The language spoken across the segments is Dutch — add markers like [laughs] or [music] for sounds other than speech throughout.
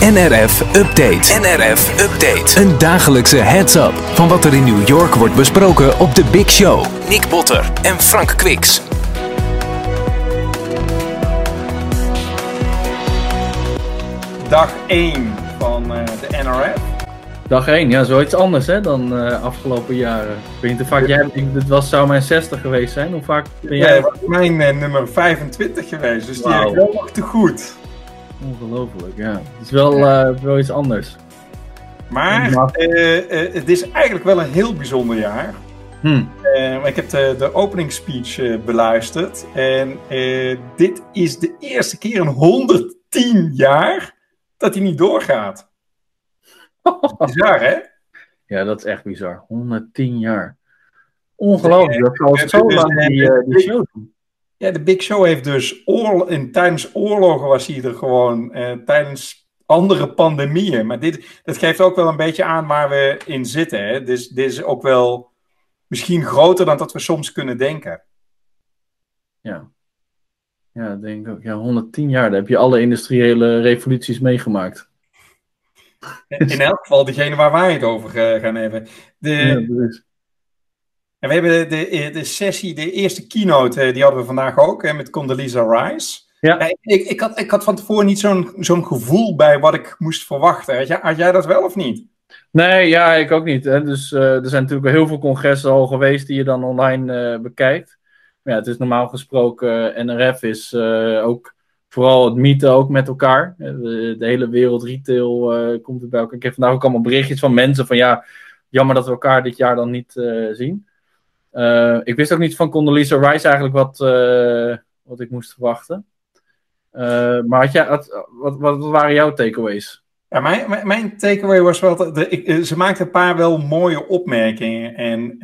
NRF Update. NRF Update. Een dagelijkse heads-up van wat er in New York wordt besproken op de Big Show. Nick Botter en Frank Kwiks. Dag 1 van eh, de NRF. Dag 1, ja, zoiets anders hè, dan uh, afgelopen jaren. Ik weet niet hoe vaak jij, dit was, zou mijn 60 geweest zijn. Hoe vaak ben jij? Jij was mijn uh, nummer 25 geweest, dus die heb ik wel nog te goed. Ongelooflijk, ja. Het is wel, uh, wel iets anders. Maar het is eigenlijk wel een heel bijzonder jaar. Hmm. ik heb de, de opening speech beluisterd. En dit is de eerste keer in 110 jaar dat hij niet doorgaat. Bizar, hè? [laughs] Ja, dat is echt bizar. 110 jaar. Ongelooflijk. Dat al zo lang die, uh, die show doen. Ja, de Big Show heeft dus oorlog, tijdens oorlogen was hij er gewoon, eh, tijdens andere pandemieën. Maar dit, dat geeft ook wel een beetje aan waar we in zitten. Hè? Dus dit is ook wel misschien groter dan dat we soms kunnen denken. Ja. Ja, denk ik ook. Ja, 110 jaar, daar heb je alle industriële revoluties meegemaakt. In elk geval degene waar wij het over gaan hebben. De, Ja, en we hebben de, de sessie, de eerste keynote, eh, die hadden we vandaag ook hè, met Condoleezza Rice. Ja. ik, ik, had, ik had van tevoren niet zo'n zo'n gevoel bij wat ik moest verwachten. Had jij, had jij dat wel of niet? Nee, ja, ik ook niet. Hè. Dus uh, er zijn natuurlijk heel veel congressen al geweest die je dan online uh, bekijkt. Maar ja, het is normaal gesproken, NRF is ook vooral het meeten ook met elkaar. De, de hele wereld retail komt er bij elkaar. Ik heb vandaag ook allemaal berichtjes van mensen van ja, jammer dat we elkaar dit jaar dan niet zien. Uh, ik wist ook niet van Condoleezza Rice eigenlijk wat, uh, wat ik moest verwachten. Uh, maar had jij, had, wat, wat, waren jouw takeaways? Ja, mijn, mijn, mijn takeaway was wel. Dat de, ik, ze maakte een paar wel mooie opmerkingen. En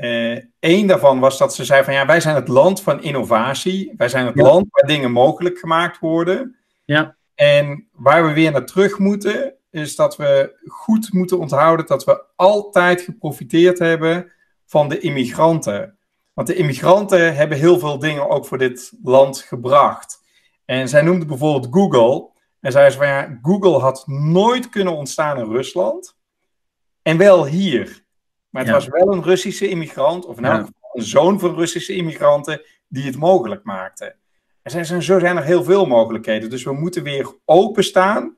één daarvan was dat ze zei: van ja, wij zijn het land van innovatie. Wij zijn het ja. land waar dingen mogelijk gemaakt worden. Ja. En waar we weer naar terug moeten, is dat we goed moeten onthouden dat we altijd geprofiteerd hebben van de immigranten. Want de immigranten hebben heel veel dingen ook voor dit land gebracht. En zij noemde bijvoorbeeld Google. En zei ze van ja, Google had nooit kunnen ontstaan in Rusland. En wel hier. Maar het Ja. was wel een Russische immigrant, of in elk geval een zoon van Russische immigranten, die het mogelijk maakte. En zij zei, zo zijn er heel veel mogelijkheden. Dus we moeten weer openstaan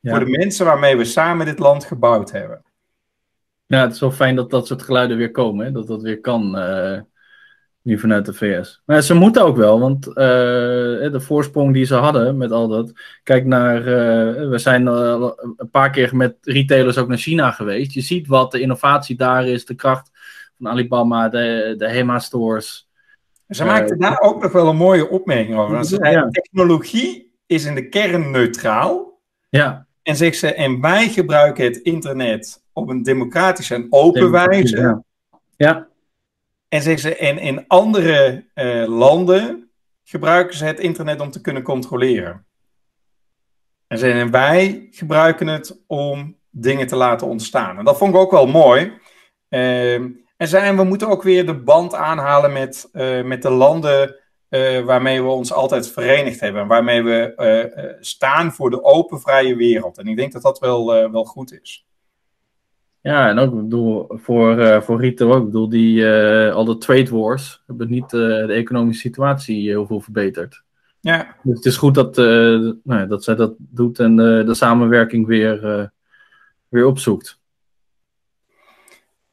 Ja. voor de mensen waarmee we samen dit land gebouwd hebben. Ja, het is wel fijn dat dat soort geluiden weer komen. Hè? Dat dat weer kan. eh, nu vanuit de VS. Maar ze moeten ook wel, want eh, de voorsprong die ze hadden met al dat. Kijk naar. eh, we zijn een paar keer met retailers ook naar China geweest. Je ziet wat de innovatie daar is, de kracht van Alibaba, de, de HEMA-stores. Ze maakte daar ook nog wel een mooie opmerking over. Ze zei, Ja. technologie is in de kern neutraal. Ja, En zegt ze, en wij gebruiken het internet op een democratische en open wijze. Ja. ja, En zegt ze, en in andere eh, landen gebruiken ze het internet om te kunnen controleren. En ze en wij gebruiken het om dingen te laten ontstaan. En dat vond ik ook wel mooi. Ehm, en zei, we moeten ook weer de band aanhalen met, eh, met de landen eh, waarmee we ons altijd verenigd hebben. En waarmee we staan voor de open, vrije wereld. En ik denk dat dat wel, wel goed is. Ja, en ook ik bedoel, voor, eh, voor retail ook. Ik bedoel, die, eh, al de trade wars hebben niet eh, de economische situatie heel veel verbeterd. Ja, Dus het is goed dat, nou ja, dat zij dat doet en de, samenwerking weer, weer opzoekt.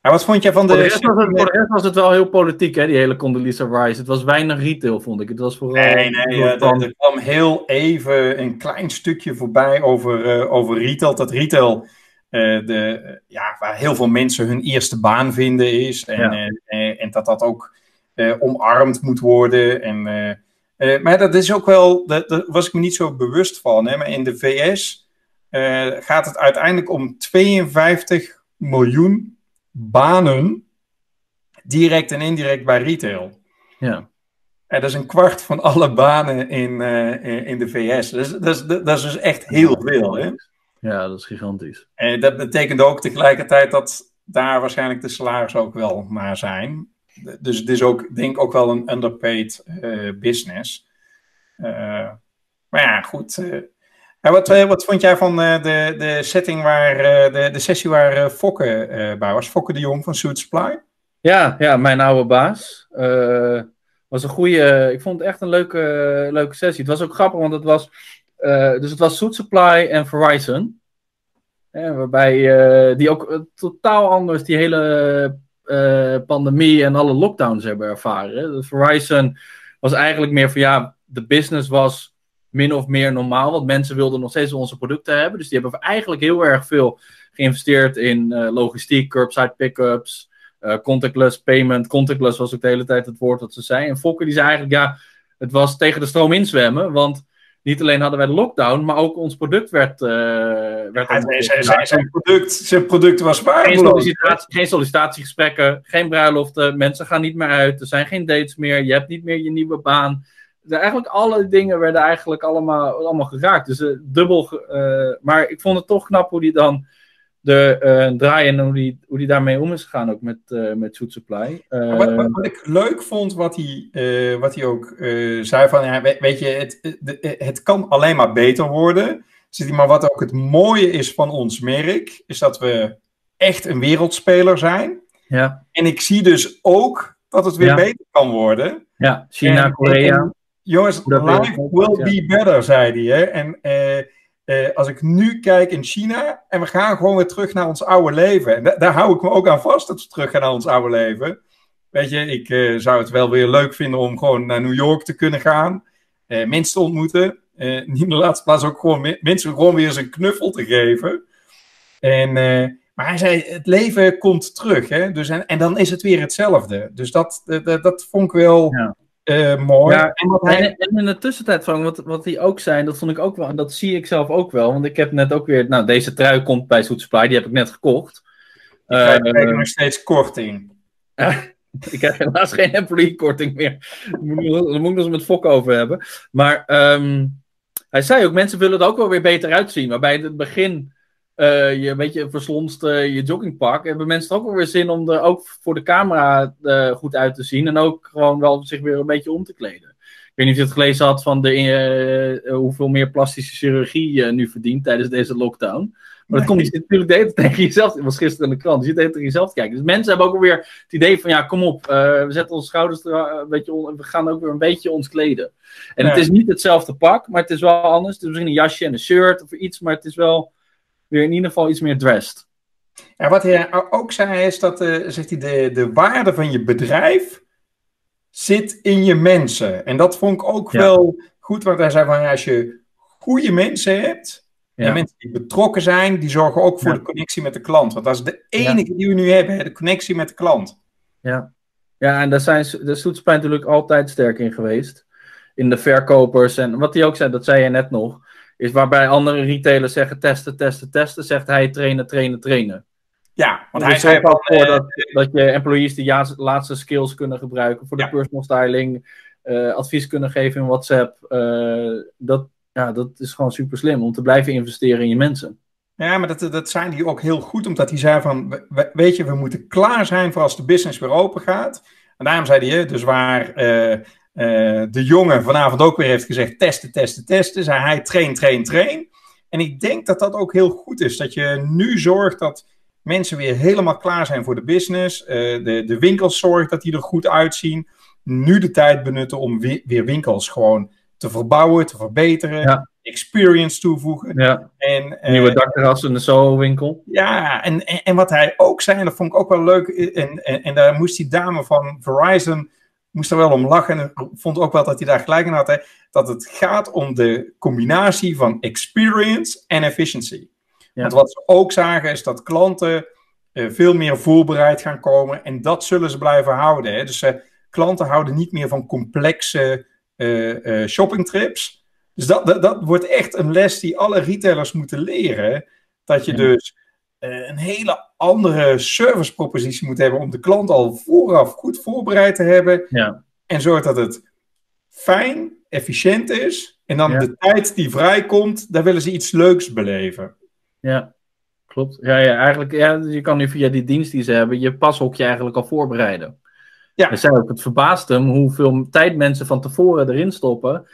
en wat vond jij van de... Voor de, rest was het, voor de rest was het wel heel politiek, hè, die hele Condoleezza Rice. Het was weinig retail, vond ik. Het was vooral... Nee, nee, er, er kwam heel even een klein stukje voorbij over, over retail. Dat retail, eh, de, ja, waar heel veel mensen hun eerste baan vinden is. En, Ja. eh, eh, en dat dat ook omarmd moet worden. En, maar dat is ook wel, dat, daar was ik me niet zo bewust van. Hè? Maar in de VS gaat het uiteindelijk om 52 miljoen banen, direct en indirect bij retail. Ja. En dat is een kwart van alle banen in, in de VS. Dus, dat, is, dat is dus echt heel veel. Hè? Ja, dat is gigantisch. En dat betekent ook tegelijkertijd dat daar waarschijnlijk de salarissen ook wel maar zijn. Dus het is ook, denk ik, ook wel een underpaid eh, business. Eh, maar ja, goed. eh, En wat, wat vond jij van uh, de, de setting waar, uh, de, de sessie waar Fokke bij was? Fokke de Jong van Suit Supply? Ja, ja mijn oude baas. was een goede. Ik vond het echt een leuke, leuke sessie. Het was ook grappig, want het was. Dus het was Suit Supply en Verizon. waarbij die ook totaal anders die hele pandemie en alle lockdowns hebben ervaren. Dus Verizon was eigenlijk meer van ja, de business was min of meer normaal. Want mensen wilden nog steeds onze producten hebben. Dus die hebben eigenlijk heel erg veel geïnvesteerd in logistiek, curbside pickups, uh, contactless payment. Contactless was ook de hele tijd het woord dat ze zei. En Fokker die zei eigenlijk, ja, het was tegen de stroom inzwemmen. Want niet alleen hadden wij de lockdown, maar ook ons product werd. Uh, werd ja, zijn, zijn, product, zijn product was waar. Geen, sollicitatie, geen sollicitatiegesprekken, geen bruiloften. Mensen gaan niet meer uit. Er zijn geen dates meer. Je hebt niet meer je nieuwe baan eigenlijk alle dingen werden eigenlijk allemaal, allemaal geraakt. Dus uh, dubbel. Uh, maar ik vond het toch knap hoe die dan de uh, draaien en hoe die, hoe die daarmee om is gegaan, ook met, met Food Supply. Wat, wat, wat, ik leuk vond, wat hij, wat hij ook zei van, ja, weet je, het, het kan alleen maar beter worden. Maar wat ook het mooie is van ons merk, is dat we echt een wereldspeler zijn. Ja. En ik zie dus ook dat het weer beter kan worden. Ja, China, Korea. Jongens, life will be better, zei hij. Hè? En eh, eh, als ik nu kijk in China en we gaan gewoon weer terug naar ons oude leven. En daar hou ik me ook aan vast dat we terug gaan naar ons oude leven. Weet je, ik eh, zou het wel weer leuk vinden om gewoon naar New York te kunnen gaan. mensen te ontmoeten. niet in de laatste plaats ook gewoon mensen gewoon weer eens een knuffel te geven. En, maar hij zei, het leven komt terug. Hè? Dus, en, en dan is het weer hetzelfde. Dus dat, dat, dat vond ik wel... Ja uh, mooi. Ja, en, wat hij... en, in de tussentijd, van wat, wat hij ook zei, dat vond ik ook wel, en dat zie ik zelf ook wel, want ik heb net ook weer, nou, deze trui komt bij Soet Supply, die heb ik net gekocht. Ik krijg uh, nog steeds korting. [laughs] ik heb helaas geen employee korting meer. Daar moet ik nog eens met Fok over hebben. Maar um, hij zei ook, mensen willen er ook wel weer beter uitzien. Waarbij in het begin uh, je een beetje verslonst uh, je joggingpak, hebben mensen ook wel weer zin om er ook voor de camera uh, goed uit te zien. En ook gewoon wel zich weer een beetje om te kleden. Ik weet niet of je het gelezen had van de, hoeveel meer plastische chirurgie je nu verdient tijdens deze lockdown. Maar dat komt je natuurlijk de tegen jezelf. Het was gisteren in de krant. Je zit tegen jezelf te kijken. Dus mensen hebben ook weer het idee van: ja, kom op. we zetten onze schouders er een beetje on, We gaan ook weer een beetje ons kleden. En het is niet hetzelfde pak, maar het is wel anders. Het is misschien een jasje en een shirt of iets. Maar het is wel weer in ieder geval iets meer dressed. En wat hij ook zei is dat uh, zegt hij, de, de waarde van je bedrijf zit in je mensen. En dat vond ik ook wel goed, want hij zei van als je goede mensen hebt, ja. en mensen die betrokken zijn, die zorgen ook voor de connectie met de klant. Want dat is de enige die we nu hebben, de connectie met de klant. Ja, ja en daar zijn de Soetspijn natuurlijk altijd sterk in geweest. In de verkopers en wat hij ook zei, dat zei je net nog is waarbij andere retailers zeggen testen, testen, testen, zegt hij trainen, trainen, trainen. Ja, want hij zei al voor dat, dat je employees de laatste skills kunnen gebruiken voor de personal styling, uh, advies kunnen geven in WhatsApp. Uh, dat, ja, dat is gewoon super slim om te blijven investeren in je mensen. Ja, maar dat, dat zijn die ook heel goed, omdat hij zei van, weet je, we moeten klaar zijn voor als de business weer open gaat. En daarom zei hij, dus waar uh, uh, de jongen vanavond ook weer heeft gezegd: testen, testen, testen. Zei hij: train, train, train. En ik denk dat dat ook heel goed is. Dat je nu zorgt dat mensen weer helemaal klaar zijn voor de business. Uh, de, de winkels zorgt dat die er goed uitzien. Nu de tijd benutten om weer, weer winkels gewoon te verbouwen, te verbeteren. Ja. Experience toevoegen. Ja. En, uh, Nieuwe dakterras in de Soho-winkel. Ja, en, en, en, wat hij ook zei, en dat vond ik ook wel leuk. En, en, en daar moest die dame van Verizon moest er wel om lachen. En vond ook wel dat hij daar gelijk in had. Hè, dat het gaat om de combinatie van experience en efficiency. Want wat ze ook zagen is dat klanten uh, veel meer voorbereid gaan komen. En dat zullen ze blijven houden. Hè. Dus uh, klanten houden niet meer van complexe uh, shoppingtrips. Dus dat, dat, dat, wordt echt een les die alle retailers moeten leren. Dat je dus een hele andere servicepropositie moet hebben om de klant al vooraf goed voorbereid te hebben. Ja. En zorgt dat het fijn, efficiënt is. En dan de tijd die vrijkomt, daar willen ze iets leuks beleven. Ja, klopt. Ja, ja eigenlijk, ja, je kan nu via die dienst die ze hebben, je pashokje eigenlijk al voorbereiden. Ja. Zei ook, het verbaast hem hoeveel tijd mensen van tevoren erin stoppen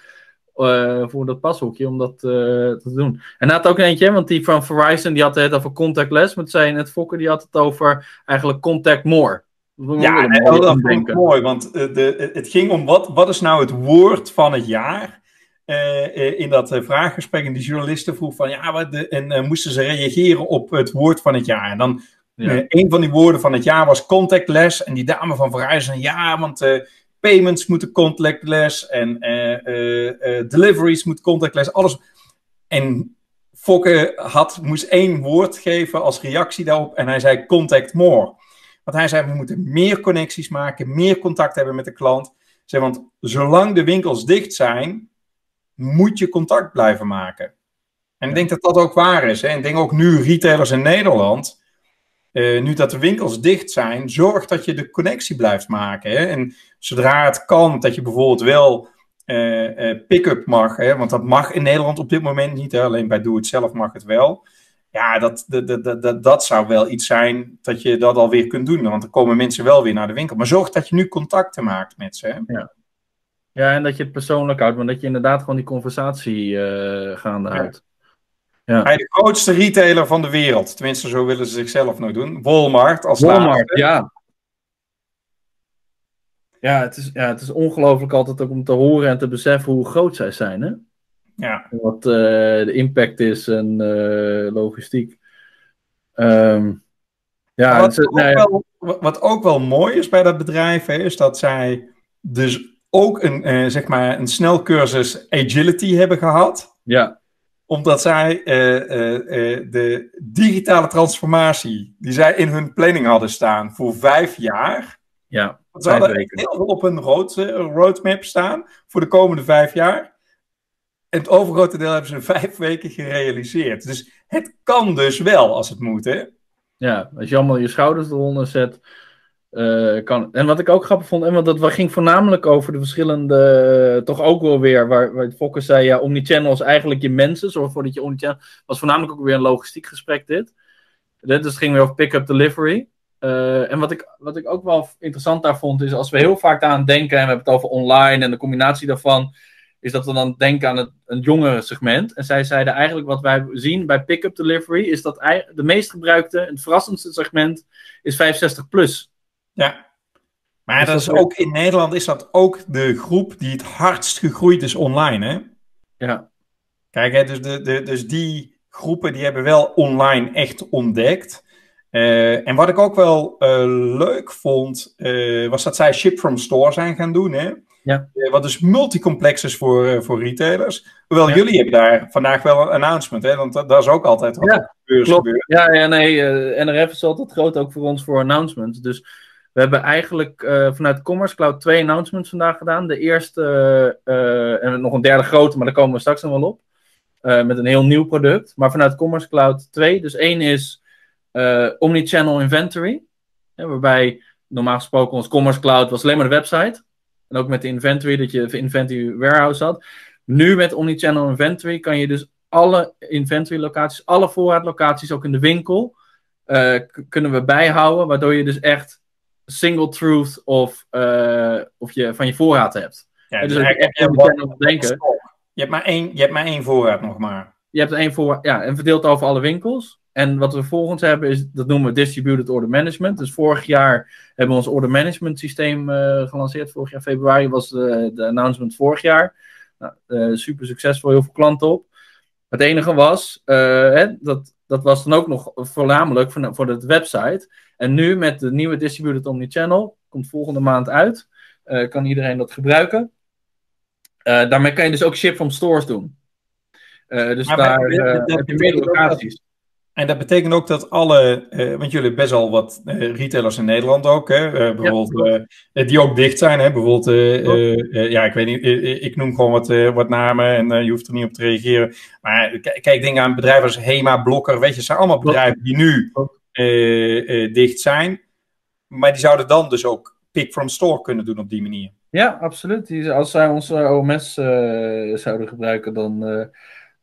uh, voor dat pashoekje om dat uh, te doen. En had ook eentje, want die van Verizon die had het over contactless, maar zei net Fokker die had het over eigenlijk contact more. Ja, dat, dat vond ik mooi, want de, het ging om wat, wat is nou het woord van het jaar? Uh, in dat uh, vraaggesprek en die journalisten vroeg van ja, wat de, en uh, moesten ze reageren op het woord van het jaar. En dan ja. een van die woorden van het jaar was contactless. En die dame van Verizon, ja, want payments moeten contactless en deliveries moeten contactless, alles. En Fokke had, moest één woord geven als reactie daarop en hij zei contact more. Want hij zei we moeten meer connecties maken, meer contact hebben met de klant. Zei, want zolang de winkels dicht zijn, moet je contact blijven maken. En ik denk dat dat ook waar is. Hè? En ik denk ook nu retailers in Nederland, uh, nu dat de winkels dicht zijn, zorg dat je de connectie blijft maken. Hè? En zodra het kan, dat je bijvoorbeeld wel uh, uh, pick-up mag, hè? want dat mag in Nederland op dit moment niet. Hè? Alleen bij Doe Het Zelf mag het wel. Ja, dat, dat, dat, dat, dat zou wel iets zijn dat je dat alweer kunt doen. Want dan komen mensen wel weer naar de winkel. Maar zorg dat je nu contacten maakt met ze. Hè? Ja. Ja, en dat je het persoonlijk houdt, maar dat je inderdaad gewoon die conversatie gaande houdt. Ja. Hij de grootste retailer van de wereld. Tenminste, zo willen ze zichzelf nog doen. Walmart als Walmart, laatste. ja. Ja, het is, ja, het is ongelooflijk altijd ook om te horen en te beseffen hoe groot zij zijn. Hè? Ja. Wat uh, de impact is en uh, logistiek. Um, ja, wat, het, ook nee, wel, wat ook wel mooi is bij dat bedrijf, hè, is dat zij dus ook een, uh, zeg maar een snelcursus agility hebben gehad. Ja. Omdat zij uh, uh, de digitale transformatie die zij in hun planning hadden staan voor vijf jaar. Ja, ze hadden heel veel op hun road, roadmap staan voor de komende vijf jaar. En het overgrote deel hebben ze in [laughs] vijf weken gerealiseerd. Dus het kan dus wel als het moet, hè? Ja, als je allemaal je schouders eronder zet, uh, kan. En wat ik ook grappig vond, en want dat ging voornamelijk over de verschillende, toch ook wel weer, waar, waar Fokker zei, ja, omnichannel is eigenlijk je mensen, zorg ervoor dat je omnichannel, was voornamelijk ook weer een logistiek gesprek dit. Dus het ging weer over pick-up delivery. Uh, en wat ik, wat ik ook wel interessant daar vond, is als we heel vaak aan denken, en we hebben het over online en de combinatie daarvan, is dat we dan denken aan het, een jongere segment. En zij zeiden eigenlijk wat wij zien bij pick-up delivery, is dat de meest gebruikte, het verrassendste segment, is 65 plus. Ja. Maar dus dat is ook in Nederland is dat ook de groep die het hardst gegroeid is online, hè? Ja. Kijk, hè, dus, de, de, dus die groepen die hebben wel online echt ontdekt. Uh, en wat ik ook wel uh, leuk vond, uh, was dat zij ship from store zijn gaan doen, hè? Ja. wat dus multicomplex is voor, voor retailers. Hoewel ja. jullie hebben daar vandaag wel een announcement, hè? Want dat, dat is ook altijd wat ja, klopt. Ja, ja, nee, NRF is altijd groot ook voor ons voor announcements. Dus we hebben eigenlijk uh, vanuit Commerce Cloud twee announcements vandaag gedaan. De eerste, uh, en nog een derde grote, maar daar komen we straks nog wel op. Uh, met een heel nieuw product. Maar vanuit Commerce Cloud twee. Dus één is Omnichannel Inventory. waarbij normaal gesproken ons Commerce Cloud was alleen maar de website. En ook met de inventory, dat je inventory warehouse had. Nu met Omnichannel Inventory kan je dus alle inventory locaties, alle voorraadlocaties, ook in de winkel, kunnen we bijhouden. Waardoor je dus echt single truth of, uh, of je van je voorraad hebt. Ja, dus, dus echt je, denken. Je hebt, maar één, je hebt maar één voorraad nog maar. Je hebt één voorraad, ja, en verdeeld over alle winkels. En wat we volgens hebben is, dat noemen we Distributed Order Management. Dus vorig jaar hebben we ons order management systeem uh, gelanceerd. Vorig jaar februari was de, de announcement vorig jaar. Nou, uh, super succesvol, heel veel klanten op. Het enige was, hè, dat, dat was dan ook nog voornamelijk voor, voor de website. En nu met de nieuwe Distributed Omnichannel, komt volgende maand uit, uh, kan iedereen dat gebruiken. Uh, daarmee kan je dus ook ship from stores doen. Uh, dus maar daar heb je meerdere locaties. En dat betekent ook dat alle, uh, want jullie hebben best wel wat uh, retailers in Nederland ook, hè? Uh, bijvoorbeeld, ja, die ook dicht zijn. Hè? Bijvoorbeeld, ja, ik weet niet, ik noem gewoon wat, wat namen en je hoeft er niet op te reageren. Maar kijk, denk aan bedrijven als Hema, Blokker, weet je, zijn allemaal bedrijven die nu dicht zijn. Maar die zouden dan dus ook pick from store kunnen doen op die manier. Ja, absoluut. Als zij onze OMS zouden gebruiken, dan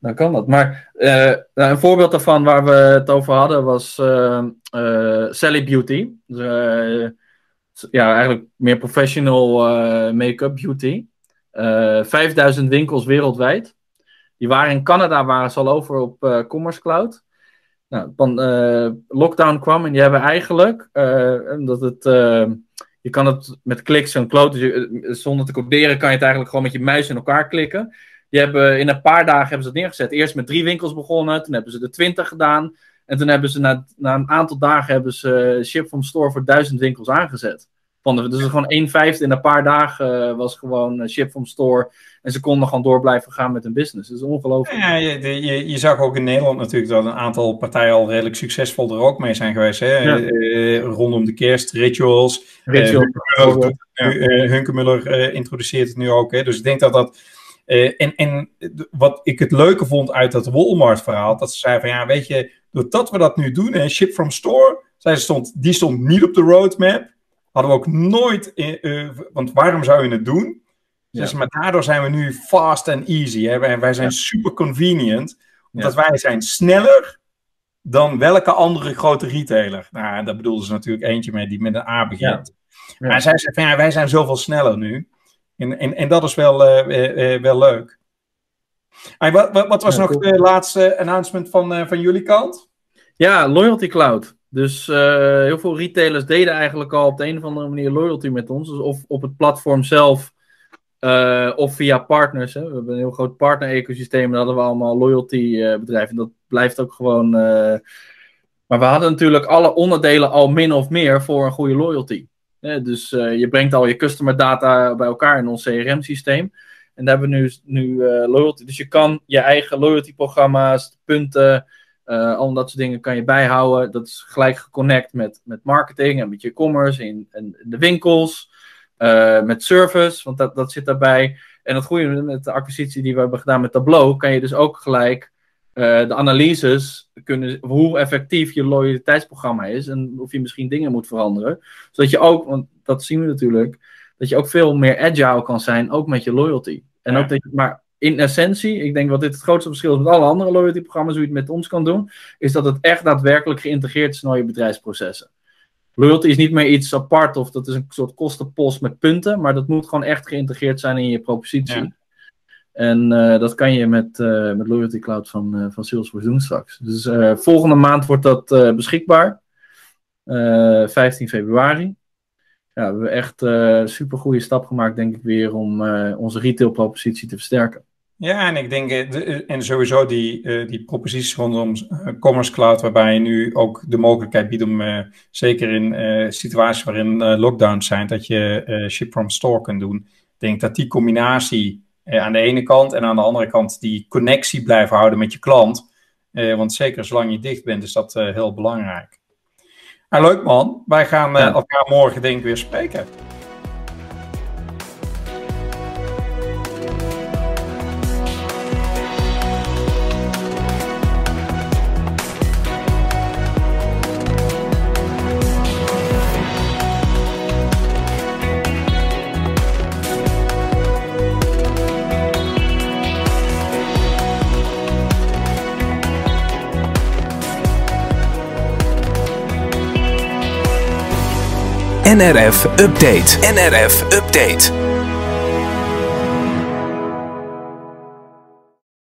dan kan dat. Maar uh, een voorbeeld daarvan waar we het over hadden was uh, uh, Sally Beauty. Dus, ja, eigenlijk meer professional make-up beauty. 5000 winkels wereldwijd. Die waren in Canada, waren ze al over op Commerce Cloud. Nou, lockdown kwam en die hebben eigenlijk, omdat het je kan het met kliks en kloten, zonder te coderen, kan je het eigenlijk gewoon met je muis in elkaar klikken. Die hebben, in een paar dagen hebben ze het neergezet. Eerst met drie winkels begonnen, toen hebben ze er twintig gedaan. En toen hebben ze na, na een aantal dagen hebben ze Ship from Store voor duizend winkels aangezet. Van de, dus gewoon een vijfde in een paar dagen eh, was gewoon eh, Ship from Store. En ze konden gewoon door blijven gaan met hun business. Dat is ongelooflijk. Ja, je, je, je, zag ook in Nederland natuurlijk dat een aantal partijen al redelijk succesvol er ook mee zijn geweest. Hè? Ja. Uh, rondom de kerst, rituals. Ritual, uh, Hunkemuller introduceert het nu ook. Hè? Dus ik denk dat dat uh, en, en wat ik het leuke vond uit dat Walmart-verhaal, dat ze zeiden van ja, weet je, doordat we dat nu doen, en ship from store, zij stond, die stond niet op de roadmap. Hadden we ook nooit, uh, want waarom zou je het doen? Dus, maar daardoor zijn we nu fast and easy. Hè? Wij, wij zijn super convenient, omdat wij zijn sneller dan welke andere grote retailer. Nou, daar bedoelden ze natuurlijk eentje mee die met een A begint. Maar zij zei van ja, wij zijn zoveel sneller nu. En, en, en dat is wel, uh, wel leuk. Hey, wat, wat, wat, was nog de laatste announcement van, van jullie kant? Ja, Loyalty Cloud. Dus heel veel retailers deden eigenlijk al op de een of andere manier loyalty met ons. Dus of op het platform zelf of via partners. Hè. We hebben een heel groot partner-ecosysteem. Daar hadden we allemaal loyalty bedrijven. Dat blijft ook gewoon. maar we hadden natuurlijk alle onderdelen al min of meer voor een goede loyalty dus uh, je brengt al je customer data bij elkaar in ons CRM-systeem. En daar hebben we nu, nu uh, loyalty. Dus je kan je eigen loyalty-programma's, punten, uh, al dat soort dingen kan je bijhouden. Dat is gelijk geconnect met, met marketing en met je commerce in, in, de winkels. met service, want dat, dat zit daarbij. En het goede met de acquisitie die we hebben gedaan met Tableau, kan je dus ook gelijk uh, de analyses kunnen, hoe effectief je loyaliteitsprogramma is en of je misschien dingen moet veranderen. Zodat je ook, want dat zien we natuurlijk, dat je ook veel meer agile kan zijn, ook met je loyalty. En ook dat je, maar in essentie, ik denk wat dit het grootste verschil is met alle andere loyalty-programma's, hoe je het met ons kan doen, is dat het echt daadwerkelijk geïntegreerd is in al je bedrijfsprocessen. Loyalty is niet meer iets apart of dat is een soort kostenpost met punten, maar dat moet gewoon echt geïntegreerd zijn in je propositie. En uh, dat kan je met, uh, met Loyalty Cloud van, uh, van Salesforce doen straks. Dus volgende maand wordt dat beschikbaar. 15 februari. Ja, we hebben echt een super goede stap gemaakt, denk ik weer, om onze retailpropositie te versterken. Ja, en ik denk, en sowieso die, die proposities rondom Commerce Cloud, waarbij je nu ook de mogelijkheid biedt om, zeker in situaties waarin lockdowns zijn, dat je ship from store kunt doen. Ik denk dat die combinatie aan de ene kant. En aan de andere kant die connectie blijven houden met je klant. Uh, want zeker zolang je dicht bent, is dat uh, heel belangrijk. Nou, leuk man. Wij gaan elkaar morgen denk ik weer spreken. NRF Update. NRF Update.